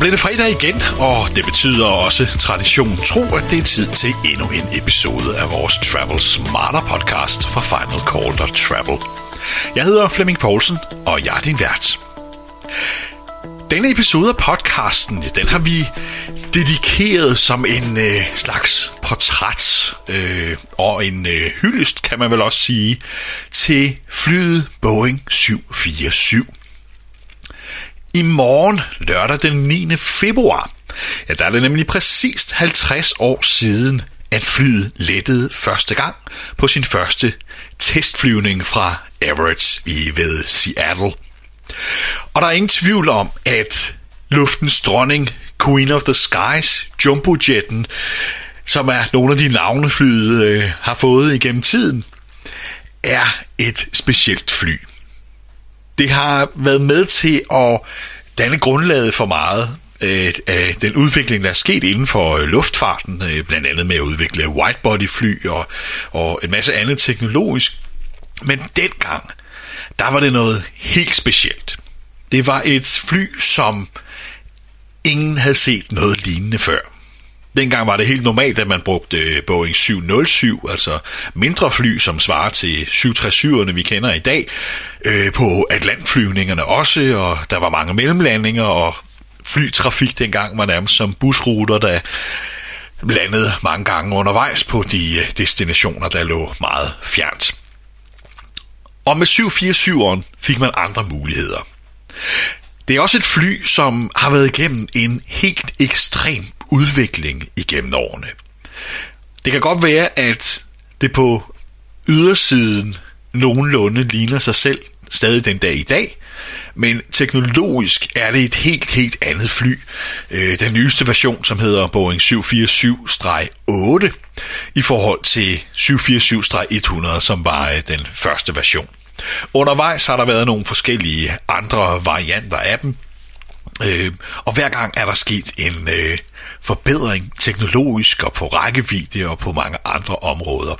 blev det fredag igen, og det betyder også tradition tro, at det er tid til endnu en episode af vores Travel Smarter podcast fra Final Call Travel. Jeg hedder Flemming Poulsen, og jeg er din vært. Denne episode af podcasten, den har vi dedikeret som en øh, slags portræt øh, og en øh, hyldest, kan man vel også sige, til flyet Boeing 747. I morgen, lørdag den 9. februar, ja, der er det nemlig præcist 50 år siden, at flyet lettede første gang på sin første testflyvning fra Everett i ved Seattle. Og der er ingen tvivl om, at luftens dronning, Queen of the Skies, Jumbojetten, som er nogle af de navne flyet øh, har fået igennem tiden, er et specielt fly. Det har været med til at danne grundlaget for meget øh, af den udvikling, der er sket inden for øh, luftfarten, øh, blandt andet med at udvikle whitebody-fly og, og en masse andet teknologisk. Men dengang, der var det noget helt specielt. Det var et fly, som ingen havde set noget lignende før. Dengang var det helt normalt, at man brugte øh, Boeing 707, altså mindre fly, som svarer til 737'erne, vi kender i dag, øh, på Atlantflyvningerne også, og der var mange mellemlandinger, og flytrafik dengang var nærmest som busruter, der landede mange gange undervejs på de øh, destinationer, der lå meget fjernt. Og med 747'eren fik man andre muligheder. Det er også et fly, som har været igennem en helt ekstrem udvikling igennem årene. Det kan godt være, at det på ydersiden nogenlunde ligner sig selv stadig den dag i dag, men teknologisk er det et helt, helt andet fly. Øh, den nyeste version, som hedder Boeing 747-8, i forhold til 747-100, som var øh, den første version. Undervejs har der været nogle forskellige andre varianter af dem, Øh, og hver gang er der sket en øh, forbedring teknologisk og på rækkevidde og på mange andre områder.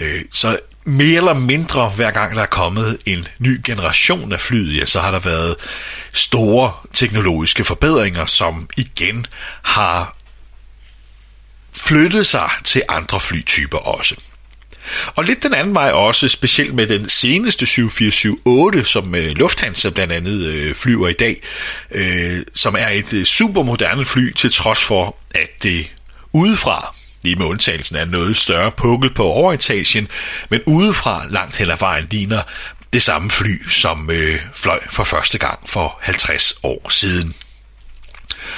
Øh, så mere eller mindre hver gang der er kommet en ny generation af flyet, ja, så har der været store teknologiske forbedringer, som igen har flyttet sig til andre flytyper også. Og lidt den anden vej også, specielt med den seneste 7478, som øh, Lufthansa blandt andet øh, flyver i dag, øh, som er et øh, supermoderne fly, til trods for, at det udefra lige med undtagelsen af noget større pukkel på overetagen, men udefra langt hen ad vejen ligner det samme fly, som øh, fløj for første gang for 50 år siden.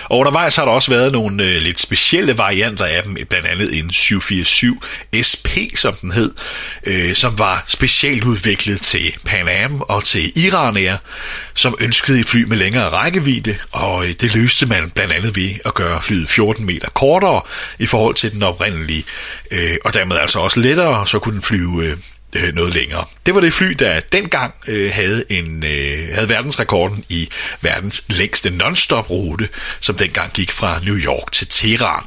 Og undervejs har der også været nogle øh, lidt specielle varianter af dem, blandt andet en 747 SP, som den hed, øh, som var specielt udviklet til Pan Am og til Iran Air, som ønskede et fly med længere rækkevidde, og øh, det løste man blandt andet ved at gøre flyet 14 meter kortere i forhold til den oprindelige, øh, og dermed altså også lettere, så kunne den flyve øh, øh, noget længere. Det var det fly, der dengang øh, havde, en, øh, havde verdensrekorden i verdens længste non-stop rute, som dengang gik fra New York til Teheran.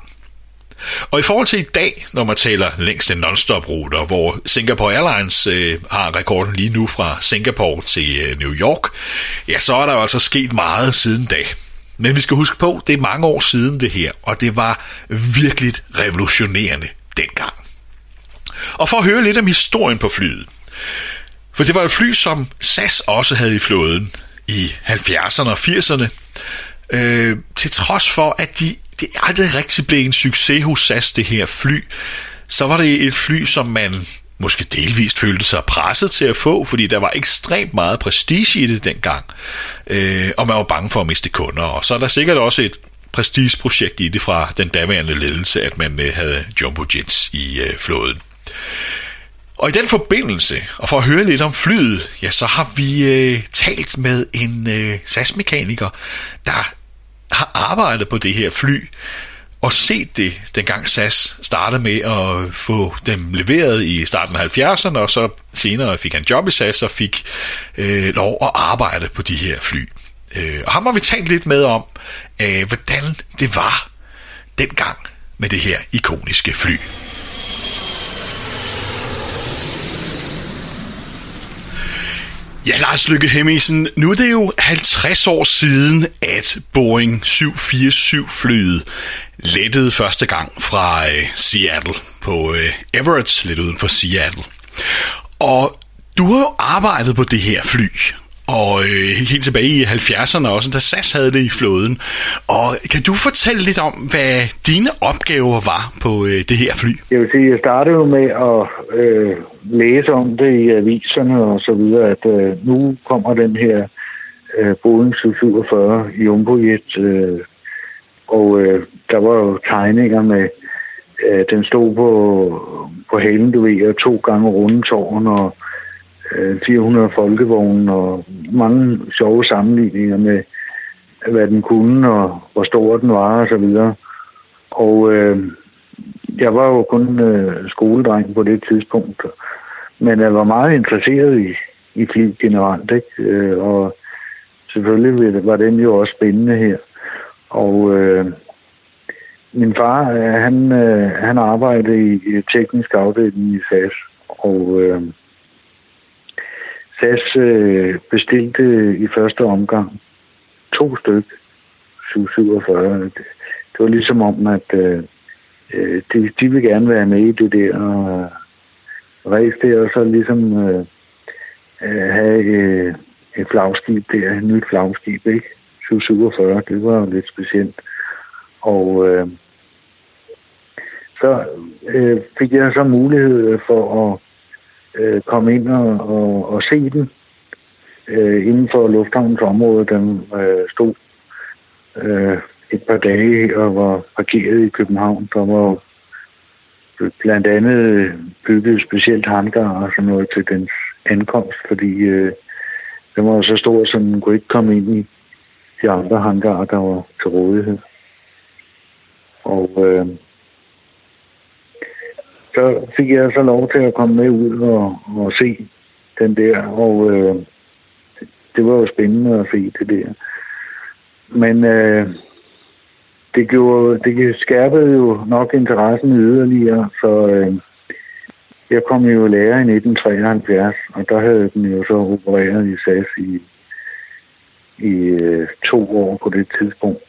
Og i forhold til i dag, når man taler længste non-stop ruter, hvor Singapore Airlines øh, har rekorden lige nu fra Singapore til øh, New York, ja, så er der jo altså sket meget siden da. Men vi skal huske på, det er mange år siden det her, og det var virkelig revolutionerende dengang. Og for at høre lidt om historien på flyet. For det var et fly, som SAS også havde i flåden i 70'erne og 80'erne. Øh, til trods for, at de, det aldrig rigtig blev en succes hos SAS, det her fly, så var det et fly, som man måske delvist følte sig presset til at få, fordi der var ekstremt meget prestige i det dengang, øh, og man var bange for at miste kunder. Og så er der sikkert også et prestigeprojekt i det fra den daværende ledelse, at man øh, havde jumbo jets i øh, flåden. Og i den forbindelse, og for at høre lidt om flyet, ja, så har vi øh, talt med en øh, SAS-mekaniker, der har arbejdet på det her fly, og set det, dengang SAS startede med at få dem leveret i starten af 70'erne, og så senere fik han job i SAS og fik øh, lov at arbejde på de her fly. Øh, og ham har vi talt lidt med om, øh, hvordan det var dengang med det her ikoniske fly. Ja, Lars Lykke Hemmingsen, nu er det jo 50 år siden, at Boeing 747-flyet lettede første gang fra øh, Seattle på øh, Everett, lidt uden for Seattle. Og du har jo arbejdet på det her fly, og øh, helt tilbage i 70'erne også, da SAS havde det i flåden. Og kan du fortælle lidt om, hvad dine opgaver var på øh, det her fly? Jeg vil sige, jeg startede jo med at øh, læse om det i aviserne og så videre, at øh, nu kommer den her øh, Boeing 747 Jumbojet, øh, og øh, der var jo tegninger med, øh, den stod på, på halen, du ved, og to gange rundetårn, og Øh, 400 folkevogne og mange sjove sammenligninger med, hvad den kunne og hvor stor den var og så videre. Og øh, jeg var jo kun øh, skoledreng på det tidspunkt, men jeg var meget interesseret i, i fly generelt, ikke? Øh, og selvfølgelig var den jo også spændende her. Og øh, min far, øh, han, øh, han arbejdede i, i teknisk afdeling i SAS, og øh, SAS øh, bestilte i første omgang to styk 747. Det, det var ligesom om, at øh, øh, de, de vil gerne være med i det der og race der, og så ligesom øh, øh, have øh, et flagskib der, et nyt flagskib, ikke? 747, det var jo lidt specielt. Og øh, så øh, fik jeg så mulighed for at øh, komme ind og, og, og se den øh, inden for lufthavnens område. Den øh, stod øh, et par dage og var parkeret i København. Der var blandt andet bygget specielt hangar og sådan noget til dens ankomst, fordi øh, den var så stor, så den kunne ikke komme ind i de andre hangarer, der var til rådighed. Og øh, så fik jeg så lov til at komme med ud og, og se den der, og øh, det var jo spændende at se det der. Men øh, det, gjorde, det skærpede jo nok interessen yderligere, så øh, jeg kom jo lærer i 1973, og der havde den jo så opereret i SAS i, i øh, to år på det tidspunkt.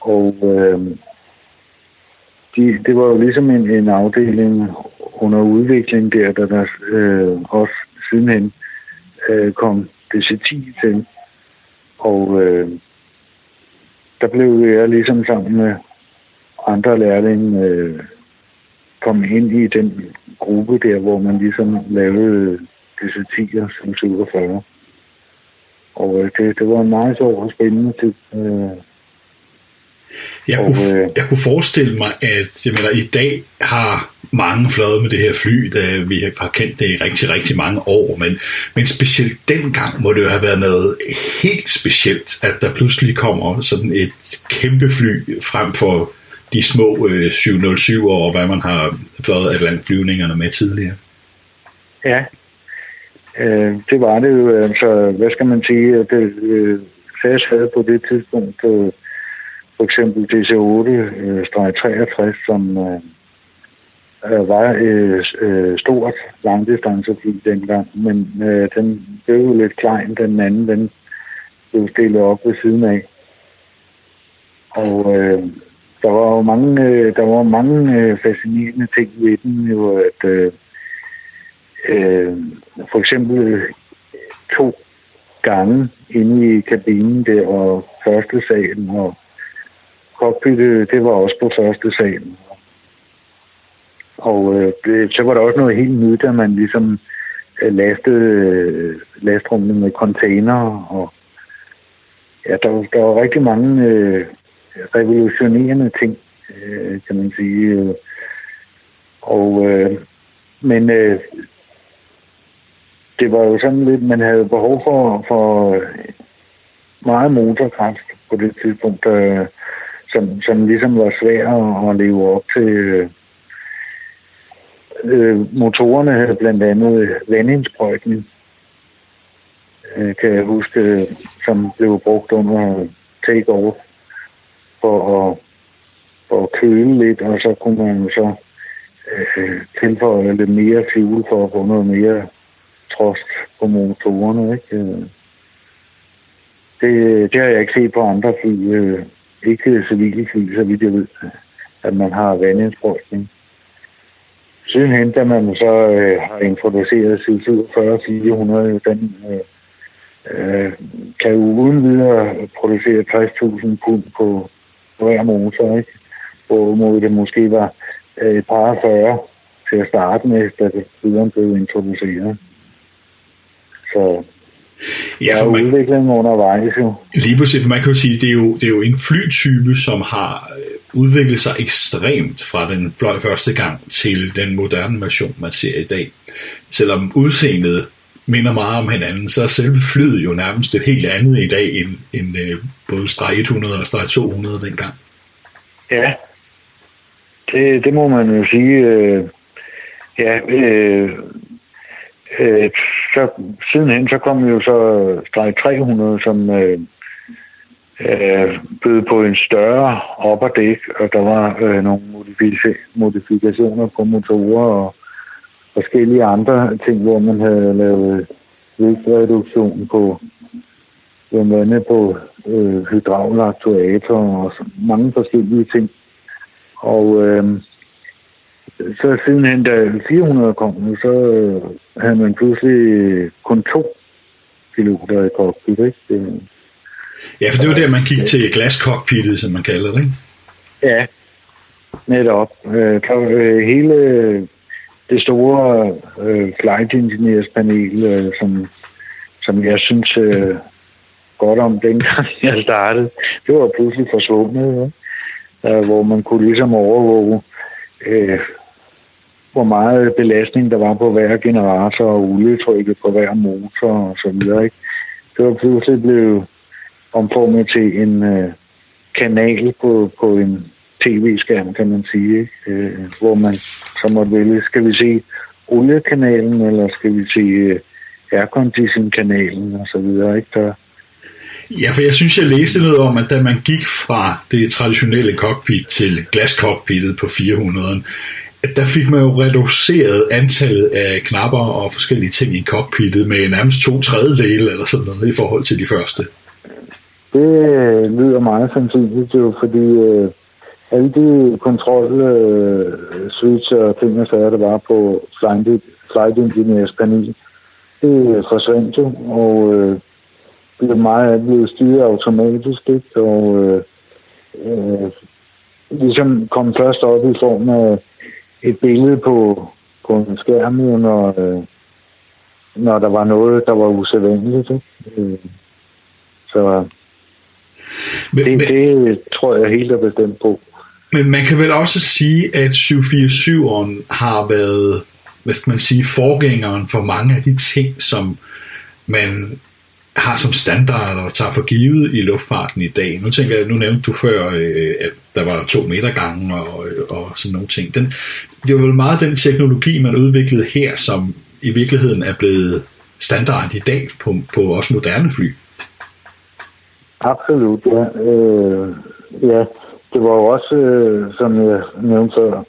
Og øh, de, det var jo ligesom en, en afdeling under udvikling der, der der øh, også sidenhen øh, kom DC-10 til. Og øh, der blev jeg ligesom sammen med andre lærlinge øh, kom ind i den gruppe der, hvor man ligesom lavede DC-10'er som 47. Og øh, det, det var en meget sjov og spændende tid. Øh, jeg, og, kunne, øh, jeg kunne forestille mig, at jeg mener, i dag har mange fløjet med det her fly, da vi har kendt det i rigtig, rigtig mange år, men, men specielt dengang må det jo have været noget helt specielt, at der pludselig kommer sådan et kæmpe fly frem for de små øh, 707 og hvad man har fløjet Atlant-flyvningerne med tidligere. Ja, øh, det var det jo. Altså, hvad skal man sige? Det, øh, SAS havde på det tidspunkt øh, for eksempel DC-8-63, øh, som øh, øh, var øh, øh, stort langdistancefly dengang, men øh, den blev jo lidt klein, den anden, den blev stillet op ved siden af. Og øh, der var jo mange, øh, der var mange øh, fascinerende ting ved den, jo, at øh, øh, for eksempel to gange inde i kabinen der, og første salen og cockpittet, det var også på første salen. Og øh, det, så var der også noget helt nyt, at man ligesom øh, lastede øh, lastrummet med container, og ja, der, der var rigtig mange øh, revolutionerende ting, øh, kan man sige. Øh. Og, øh, men øh, det var jo sådan lidt, man havde behov for, for øh, meget motorkraft på det tidspunkt. Øh, som, som ligesom var svær at, at leve op til. Øh, motorerne havde blandt andet vandindsprøjtning, øh, kan jeg huske, som blev brugt under takeover for at, for at køle lidt, og så kunne man så øh, tilføje lidt mere fuel for at få noget mere trost på motorerne. Ikke? Øh, det, det har jeg ikke set på andre fly. Øh, ikke civile fly, så vidt jeg ved, at man har vandindsprøjtning. Sidenhen, da man så øh, har introduceret C-47-400, den øh, øh, kan jo uden videre producere 60.000 pund på hver motor, ikke? Hvorimod det måske var øh, et par 40 til at starte med, da det videre blev introduceret. Så Ja, for man, udviklingen undervejs jo. Lige præcis, man kan jo sige, det er jo, det er jo en flytype, som har øh, udviklet sig ekstremt fra den fløj første gang til den moderne version, man ser i dag. Selvom udseendet minder meget om hinanden, så er selve flyet jo nærmest et helt andet i dag, end, end uh, både streg 100 og streg 200 dengang. Ja, det, det må man jo sige. Øh, ja, øh, øh, så sidenhen så kom jo så øh, streg 300, som øh, øh, bød på en større opperdæk, og der var øh, nogle modifikationer på motorer og forskellige andre ting, hvor man havde lavet vægtreduktion på blandt andet på øh, hydraulaktuatorer og mange forskellige ting. Og øh, så sidenhen, da 400 kom, så øh, havde man pludselig kun to piloter i cockpit, ikke? Det, ja, for det var der, man gik til glascockpittet, som man kalder det, ikke? Ja, netop. Øh, øh, hele det store øh, flight engineers panel, øh, som, som jeg synes øh, godt om dengang jeg startede, det var pludselig forsvundet, ja? øh, hvor man kunne ligesom overvåge øh, hvor meget belastning der var på hver generator og olietrykket på hver motor og så videre. Ikke? Det var pludselig blevet omformet til en øh, kanal på, på en tv-skærm, kan man sige, ikke? Øh, hvor man så måtte vælge, skal vi se oliekanalen, eller skal vi se øh, aircondition-kanalen og så videre. Ikke? Der, Ja, for jeg synes, jeg læste noget om, at da man gik fra det traditionelle cockpit til glascockpittet på 400'eren, der fik man jo reduceret antallet af knapper og forskellige ting i cockpittet med nærmest to tredjedele eller sådan noget i forhold til de første. Det øh, lyder meget sandsynligt jo, fordi øh, alle de kontrol øh, switch og ting og sager, der var på Flight, flight Engineers panel, det øh, forsvandt jo, og øh, blev meget blevet styret automatisk, ikke? og øh, øh, ligesom kom først op i form af et billede på, på en skærm, når, øh, når der var noget, der var usædvanligt. Øh, så men, det, men, det tror jeg helt er bestemt på. Men man kan vel også sige, at 747'eren har været, hvad skal man sige, forgængeren for mange af de ting, som man har som standard og tager for givet i luftfarten i dag. Nu tænker jeg, nu nævnte du før, øh, at der var to meter gange og, øh, og sådan nogle ting. Den, det var vel meget den teknologi, man udviklede her, som i virkeligheden er blevet standard i dag på, på også moderne fly. Absolut, ja. Øh, ja, det var jo også, øh, som jeg nævnte før,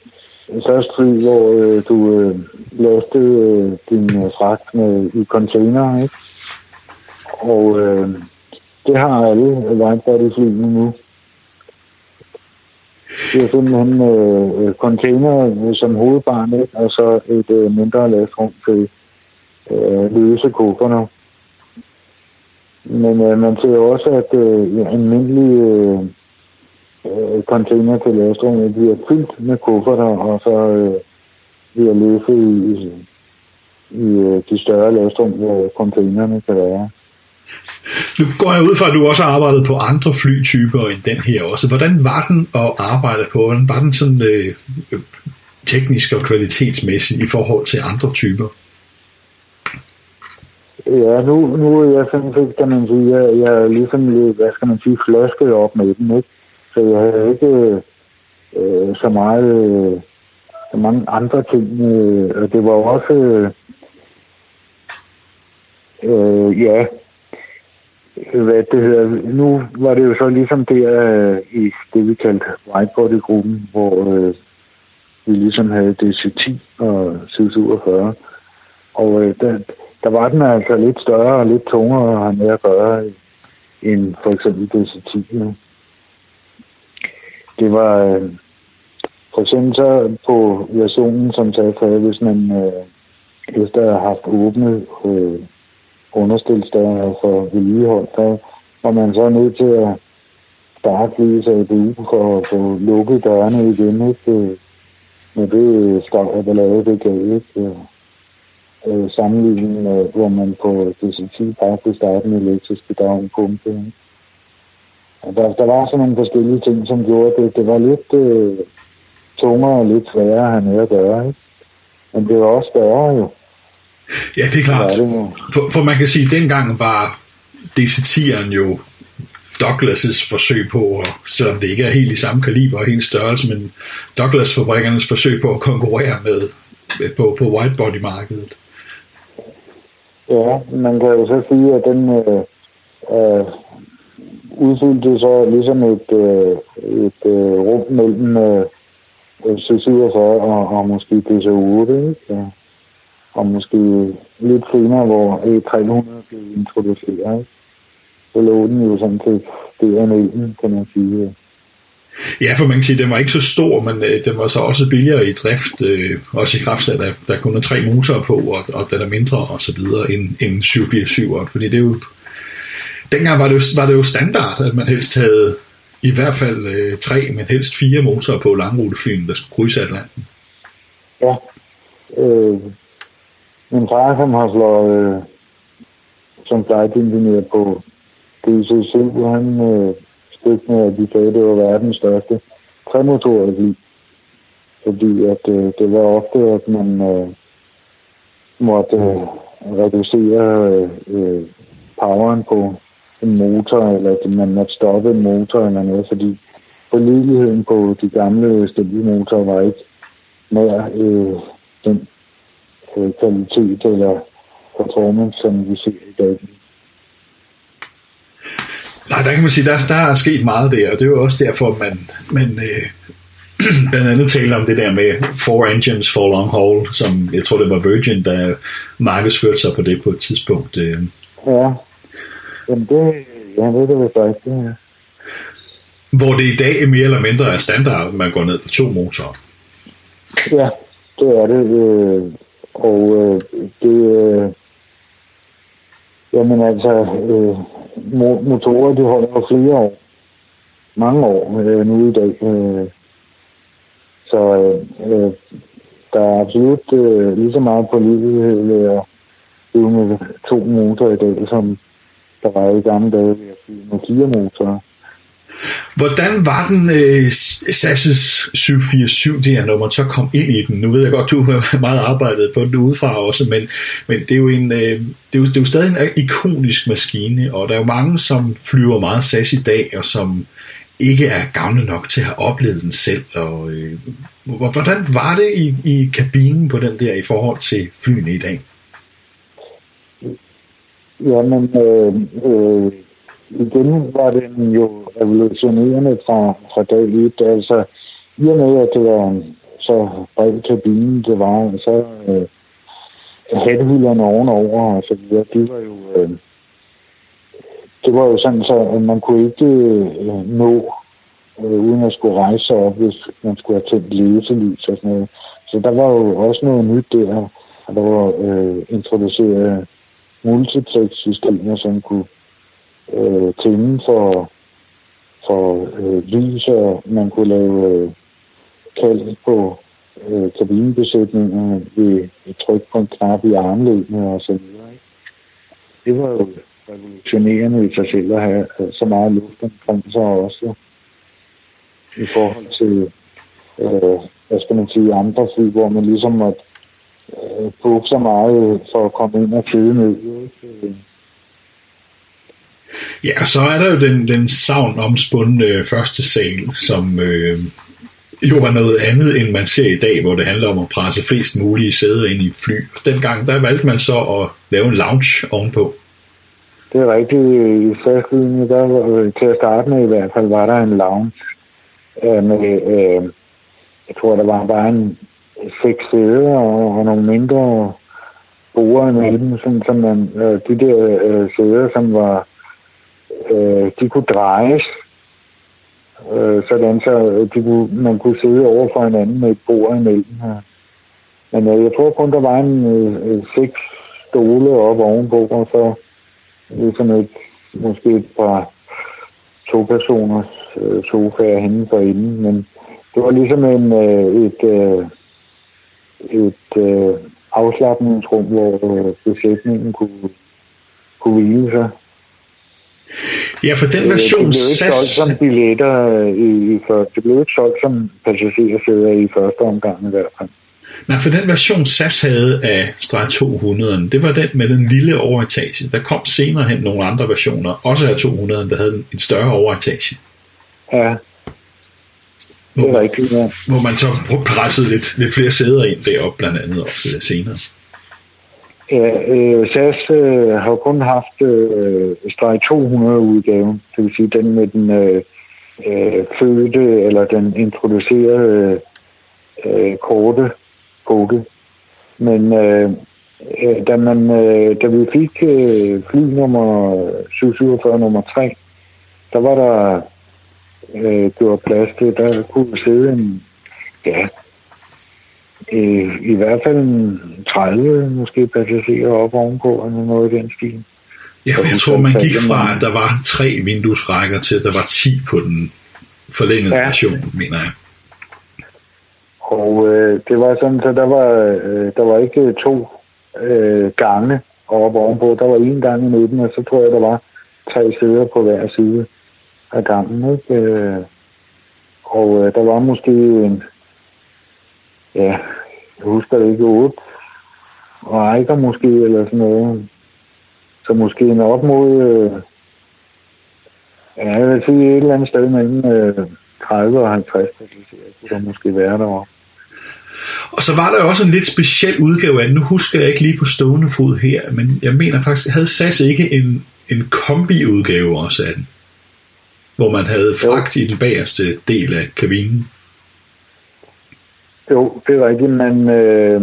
første fly, hvor øh, du øh, lastede øh, din øh, fragt med, i container, ikke? Og øh, det har alle lightbody-flyene nu. Det er simpelthen øh, øh container øh, som hovedbarn, ikke? og så et øh, mindre lastrum til øh, løse kufferter. Men øh, man ser også, at øh, almindelige øh, øh container til lastrummet bliver fyldt med kufferter, og så øh, bliver løftet i, i, i de større lastrum, hvor containerne kan være. Nu går jeg ud fra, at du også har arbejdet på andre flytyper end den her også. Hvordan var den at arbejde på? Hvordan var den sådan øh, øh teknisk og kvalitetsmæssigt i forhold til andre typer? Ja, nu, nu er jeg sådan set, kan man sige, jeg, jeg er ligesom lidt, hvad skal man sige, flasket op med den, ikke? Så jeg havde ikke øh, øh så meget, øh, så mange andre ting. Øh, og det var også, øh, øh, ja, hvad det hedder, nu var det jo så ligesom der øh, i det, vi kaldte whitebody-gruppen, hvor øh, vi ligesom havde DC-10 og C47. Og øh, der, der var den altså lidt større og lidt tungere at have med at gøre end for eksempel DC-10. Det var øh, for eksempel så på versionen, som sagde for, hvis man øh, efter at have haft åbnet øh, understilsdøre for altså vedligehold, der var man så nødt til at starte lige så ABU for at få lukket dørene igen, ikke? Med det støj, der lavede det gav, ikke? Øh, øh sammenligning med, hvor man på DC-10 bare kunne starte med elektrisk bedagpumpe. Ikke? Der, der var sådan nogle forskellige ting, som gjorde det. Det var lidt øh, tungere og lidt sværere at have med at gøre. Ikke? Men det var også større jo. Ja, det er klart. Det for, for man kan sige, at dengang var DC-10'eren jo Douglas' forsøg på, og selvom det ikke er helt i samme kaliber og helt størrelse, men Douglas-fabrikkernes forsøg på at konkurrere med på, på whitebody-markedet. Ja, man kan jo så sige, at den øh, øh, udfyldte så ligesom et, øh, et øh, rum mellem øh, C47 og, og måske DC8, ikke? Og måske lidt senere, hvor E300 blev introduceret, så lå den jo sådan til det mellem, kan man sige. Ja, for man kan sige, at den var ikke så stor, men øh, den var så også billigere i drift, øh, også i kraft af, at der, der kun er tre motorer på, og, og den er mindre og så videre end, end 747, fordi det er jo dengang var det, jo, var det jo standard, at man helst havde i hvert fald øh, tre, men helst fire motorer på langruteflyene, der skulle krydse Atlanten. Ja. Øh, min far, som har slået øh, som flight på DC7, han øh, stødte med, at de sagde, at det var verdens største tremotorer fly. Fordi at øh, det var ofte, at man øh, måtte øh, reducere øh, øh poweren på en motor, eller at man måtte stoppe en motor eller noget, fordi pålideligheden på de gamle stabilmotorer var ikke nær øh, den øh, kvalitet eller performance, som vi ser i dag. Nej, der kan man sige, der, der er sket meget der, og det er jo også derfor, man, man øh, blandt andet taler om det der med four engines for long haul, som jeg tror, det var Virgin, der markedsførte sig på det på et tidspunkt. Øh. Ja, Jamen det, ja, det er det faktisk, ja. Hvor det i dag mere eller mindre er standard, at man går ned på to motorer. Ja, det er det. Øh, og øh, det, øh, jamen altså, øh, motorer, de holder jo flere år. Mange år øh, nu i dag. Øh, så øh, øh der er absolut øh, lige så meget pålidelighed ved at flyve med to motorer i dag, som der var i gamle dage ved at flyve med fire motorer. Hvordan var den øh, SAS' 747 der, her nummer, så kom ind i den? Nu ved jeg godt, du har meget arbejdet på den udefra også, men, men det, er jo en, øh, det, er jo, det er jo stadig en ikonisk maskine, og der er jo mange, som flyver meget SAS i dag, og som ikke er gamle nok til at have oplevet den selv. Og, øh, hvordan var det i, i kabinen på den der i forhold til flyene i dag? Jamen, øh, øh igen var den jo revolutionerende fra, fra dag 1. Altså, i og med, at det var så bred kabinen, det var, så øh, hattehylderne ovenover og så videre, det var jo... Øh, det var jo sådan, så at man kunne ikke øh, nå, øh, uden at skulle rejse sig op, hvis man skulle have tændt læselys og sådan noget. Så der var jo også noget nyt der, og der var øh, introduceret multiplex-systemer, som kunne øh, tænde for, for øh, lys, og man kunne lave øh, kald på øh, kabinebesætninger ved et tryk på en knap i armlægene og så videre. Ikke? Det var jo revolutionerende i sig selv at have øh, så meget luft omkring sig også i forhold til, øh, hvad skal man sige, andre fly, hvor man ligesom måtte øh, bruge så meget for at komme ind og flyde ned. Ikke? Øh, Ja, så er der jo den, den savn omspundne øh, første sal, som øh, jo er noget andet, end man ser i dag, hvor det handler om at presse flest mulige sæder ind i et fly. Og dengang, der valgte man så at lave en lounge ovenpå. Det er rigtigt. I første der var, til at starte med i hvert fald, var der en lounge øh, med, øh, jeg tror, der var bare en seks sæder og, og nogle mindre spore imellem, sådan, som man, øh, de der øh, sæder, som var, øh, de kunne drejes, øh, sådan så øh, de kunne, man kunne sidde over for hinanden med et bord imellem her. Men øh, jeg tror kun, der var en øh, øh seks stole op ovenpå, og så ligesom et, måske et par to personers øh, sofaer henne for inden, men det var ligesom en, øh, et, øh, et øh, afslappningsrum, hvor øh, besætningen kunne, kunne hvile sig. Ja, for den version det blev ikke solgt som billetter øh, i, i første. Det blev ikke solgt som passagersæder i første omgang i hvert fald. Nej, for den version SAS havde af streg 200'eren, det var den med den lille overetage. Der kom senere hen nogle andre versioner, også af 200'eren, der havde en større overetage. Ja, det er rigtigt, ja. Hvor man så pressede lidt, lidt flere sæder ind deroppe, blandt andet også senere. Ja, øh, SAS øh, har kun haft øh, streg 200 udgaven, det vil sige den med den øh, øh fødte eller den introducerede øh, korte kode. Men øh, øh, da, man, øh, da vi fik øh, fly nummer 747 nummer 3, der var der øh, gjort plads til, der kunne sidde en, ja, øh, i hvert fald en 30 måske passagerer op ovenpå, eller noget i den stil. Ja, for jeg tror, man gik fra, at der var tre vinduesrækker til, at der var 10 på den forlængede ja. version, mener jeg. Og øh, det var sådan, så der var, øh, der var ikke to øh, gange oppe ovenpå. Der var en gang i midten, og så tror jeg, der var tre sæder på hver side af gangen. Ikke? Øh, og øh, der var måske en, ja, jeg husker det ikke, otte rækker måske, eller sådan noget. Så måske en op mod, øh, ja, jeg vil sige et eller andet sted mellem øh, 30 og 50 passagerer, kunne der måske være deroppe. Og så var der også en lidt speciel udgave af. Nu husker jeg ikke lige på stående fod her, men jeg mener faktisk, havde SAS ikke en, en kombi-udgave også af den? Hvor man havde fragt i den bagerste del af kabinen. Jo, det er rigtigt, men øh,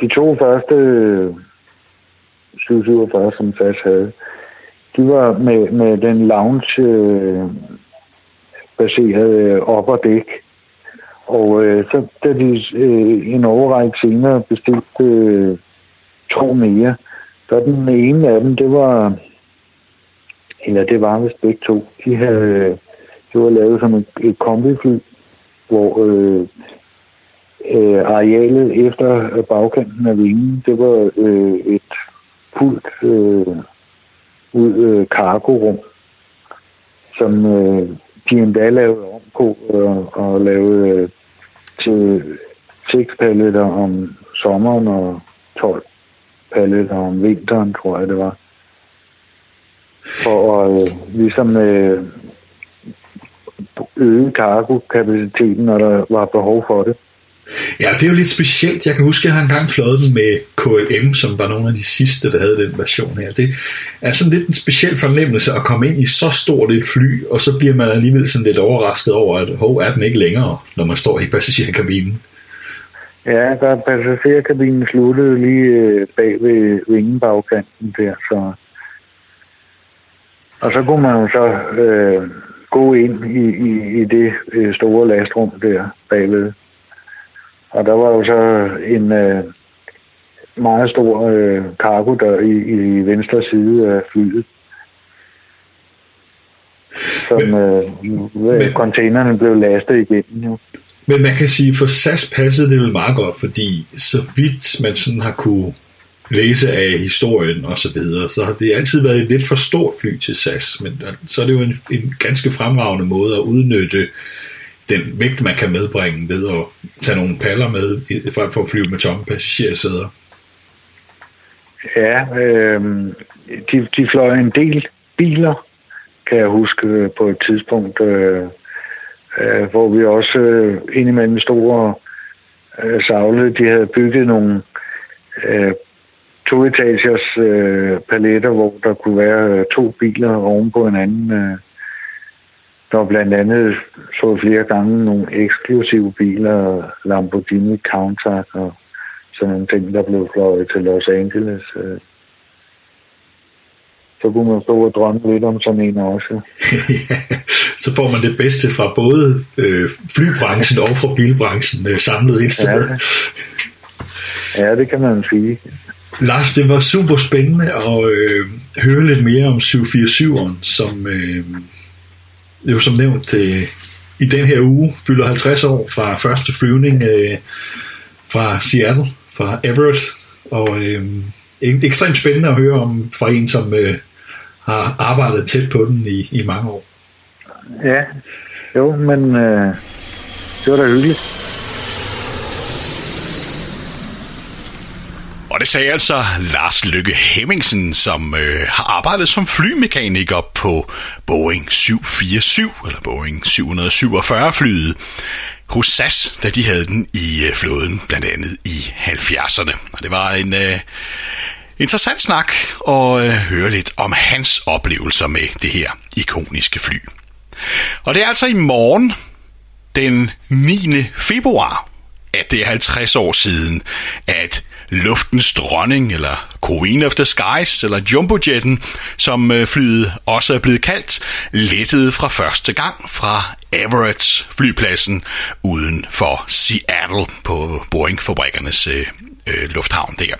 de to første 747, som SAS havde, de var med, med den lounge øh, baseret op og dæk. Og øh, så da de øh, en overrække senere bestilte øh, to mere, så den ene af dem, det var, eller det var vist begge to, de havde, øh, det var lavet som et, et kombifly, hvor øh, øh, arealet efter bagkanten af vingen, det var øh, et fuldt øh, ud øh, kargorum, som øh, de endda lavede om på øh, og lavede øh, til 6 palletter om sommeren og 12 palletter om vinteren, tror jeg det var. For at øh, ligesom øh, øge kargokapaciteten, når der var behov for det. Ja, det er jo lidt specielt. Jeg kan huske, at jeg har engang fløjet den med KLM, som var nogle af de sidste, der havde den version her. Det er sådan lidt en speciel fornemmelse at komme ind i så stort et fly, og så bliver man alligevel sådan lidt overrasket over, at hov, er den ikke længere, når man står i passagerkabinen. Ja, der passagerkabinen sluttede lige øh, bag ved vingebagkanten der, så... Og så kunne man jo så øh, gå ind i, i, i det øh, store lastrum der bagved. Og der var jo så en øh, meget stor øh, cargo der i, i venstre side af flyet. Som men, øh, men, containerne blev lastet igennem jo. Men man kan sige, for SAS passede det vel meget godt, fordi så vidt man sådan har kunne læse af historien og så videre, så har det altid været et lidt for stort fly til SAS, men så er det jo en, en ganske fremragende måde at udnytte den vægt, man kan medbringe ved at tage nogle paller med, frem for at flyve med tomme passagersæder? Ja, øh, de, de fløj en del biler, kan jeg huske øh, på et tidspunkt, øh, øh, hvor vi også øh, indimellem store øh, savle, de havde bygget nogle øh, toetagers øh, paletter, hvor der kunne være øh, to biler oven på hinanden. Øh, der var blandt andet så flere gange nogle eksklusive biler, Lamborghini Countach og sådan en ting, der blev fløjet til Los Angeles. Øh. Så kunne man stå og drømme lidt om sådan en også. ja, så får man det bedste fra både øh, flybranchen og fra bilbranchen øh, samlet et sted. Ja, ja, det kan man sige. Lars, det var super spændende at øh, høre lidt mere om 747'eren, som øh, jo som nævnt øh, i den her uge fylder 50 år fra første flyvning øh, fra Seattle, fra Everett, og øh, ekstremt spændende at høre om fra en, som øh, har arbejdet tæt på den i, i mange år. Ja, jo, men øh, det var da hyggeligt. Og det sagde altså Lars Lykke Hemmingsen, som øh, har arbejdet som flymekaniker på Boeing 747, eller Boeing 747 flyet hos SAS, da de havde den i øh, flåden, blandt andet i 70'erne. Og det var en øh, interessant snak at øh, høre lidt om hans oplevelser med det her ikoniske fly. Og det er altså i morgen, den 9. februar, at det er 50 år siden, at luftens dronning, eller Queen of the Skies, eller Jumbojetten, som øh, flyet også er blevet kaldt, lettede fra første gang fra Everett flypladsen uden for Seattle på Boeing-fabrikkernes øh, øh lufthavn der.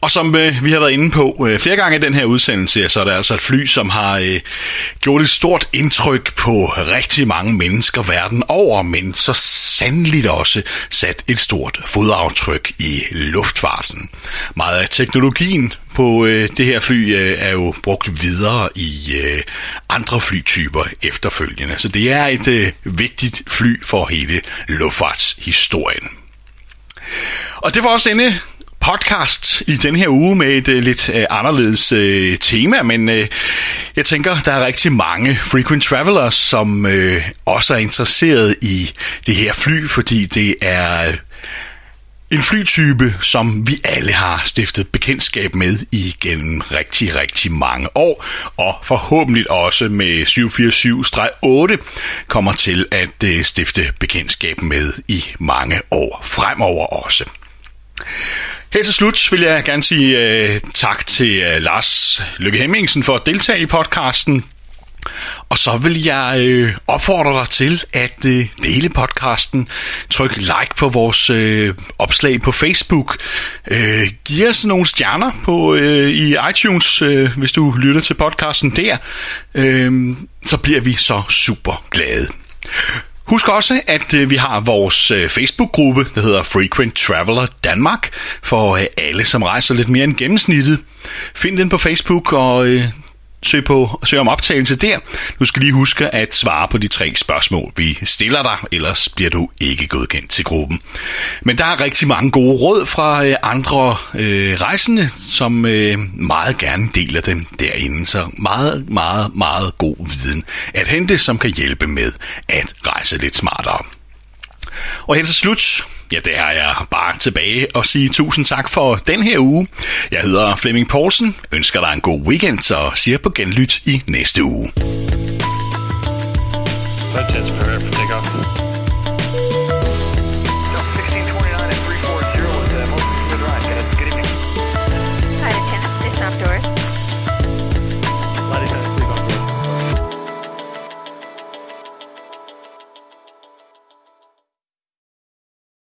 Og som øh, vi har været inde på øh, flere gange i den her udsendelse, så er det altså et fly, som har øh, gjort et stort indtryk på rigtig mange mennesker verden over, men så sandeligt også sat et stort fodaftryk i luftfarten. Meget af teknologien på øh, det her fly øh, er jo brugt videre i øh, andre flytyper efterfølgende, så det er et øh, vigtigt fly for hele luftfartshistorien. Og det var også inde podcast i den her uge med et uh, lidt uh, anderledes uh, tema, men uh, jeg tænker, der er rigtig mange frequent travelers, som uh, også er interesseret i det her fly, fordi det er en flytype, som vi alle har stiftet bekendtskab med igennem rigtig, rigtig mange år, og forhåbentlig også med 747-8 kommer til at stifte bekendtskab med i mange år fremover også. Her til slut vil jeg gerne sige uh, tak til uh, Lars Lykke Hemmingsen for at deltage i podcasten. Og så vil jeg øh, opfordre dig til at øh, dele podcasten. Tryk like på vores øh, opslag på Facebook. Øh, giv os nogle stjerner på øh, i iTunes, øh, hvis du lytter til podcasten der. Øh, så bliver vi så super glade. Husk også, at øh, vi har vores øh, Facebook-gruppe, der hedder Frequent Traveler Danmark, for øh, alle, som rejser lidt mere end gennemsnittet. Find den på Facebook og søg, på, søg om optagelse der. Du skal lige huske at svare på de tre spørgsmål, vi stiller dig, ellers bliver du ikke godkendt til gruppen. Men der er rigtig mange gode råd fra øh, andre øh, rejsende, som øh, meget gerne deler dem derinde. Så meget, meget, meget god viden at hente, som kan hjælpe med at rejse lidt smartere. Og her til slut, Ja, det har jeg bare tilbage og sige tusind tak for den her uge. Jeg hedder Flemming Poulsen, ønsker dig en god weekend og siger på genlyt i næste uge. That's test for.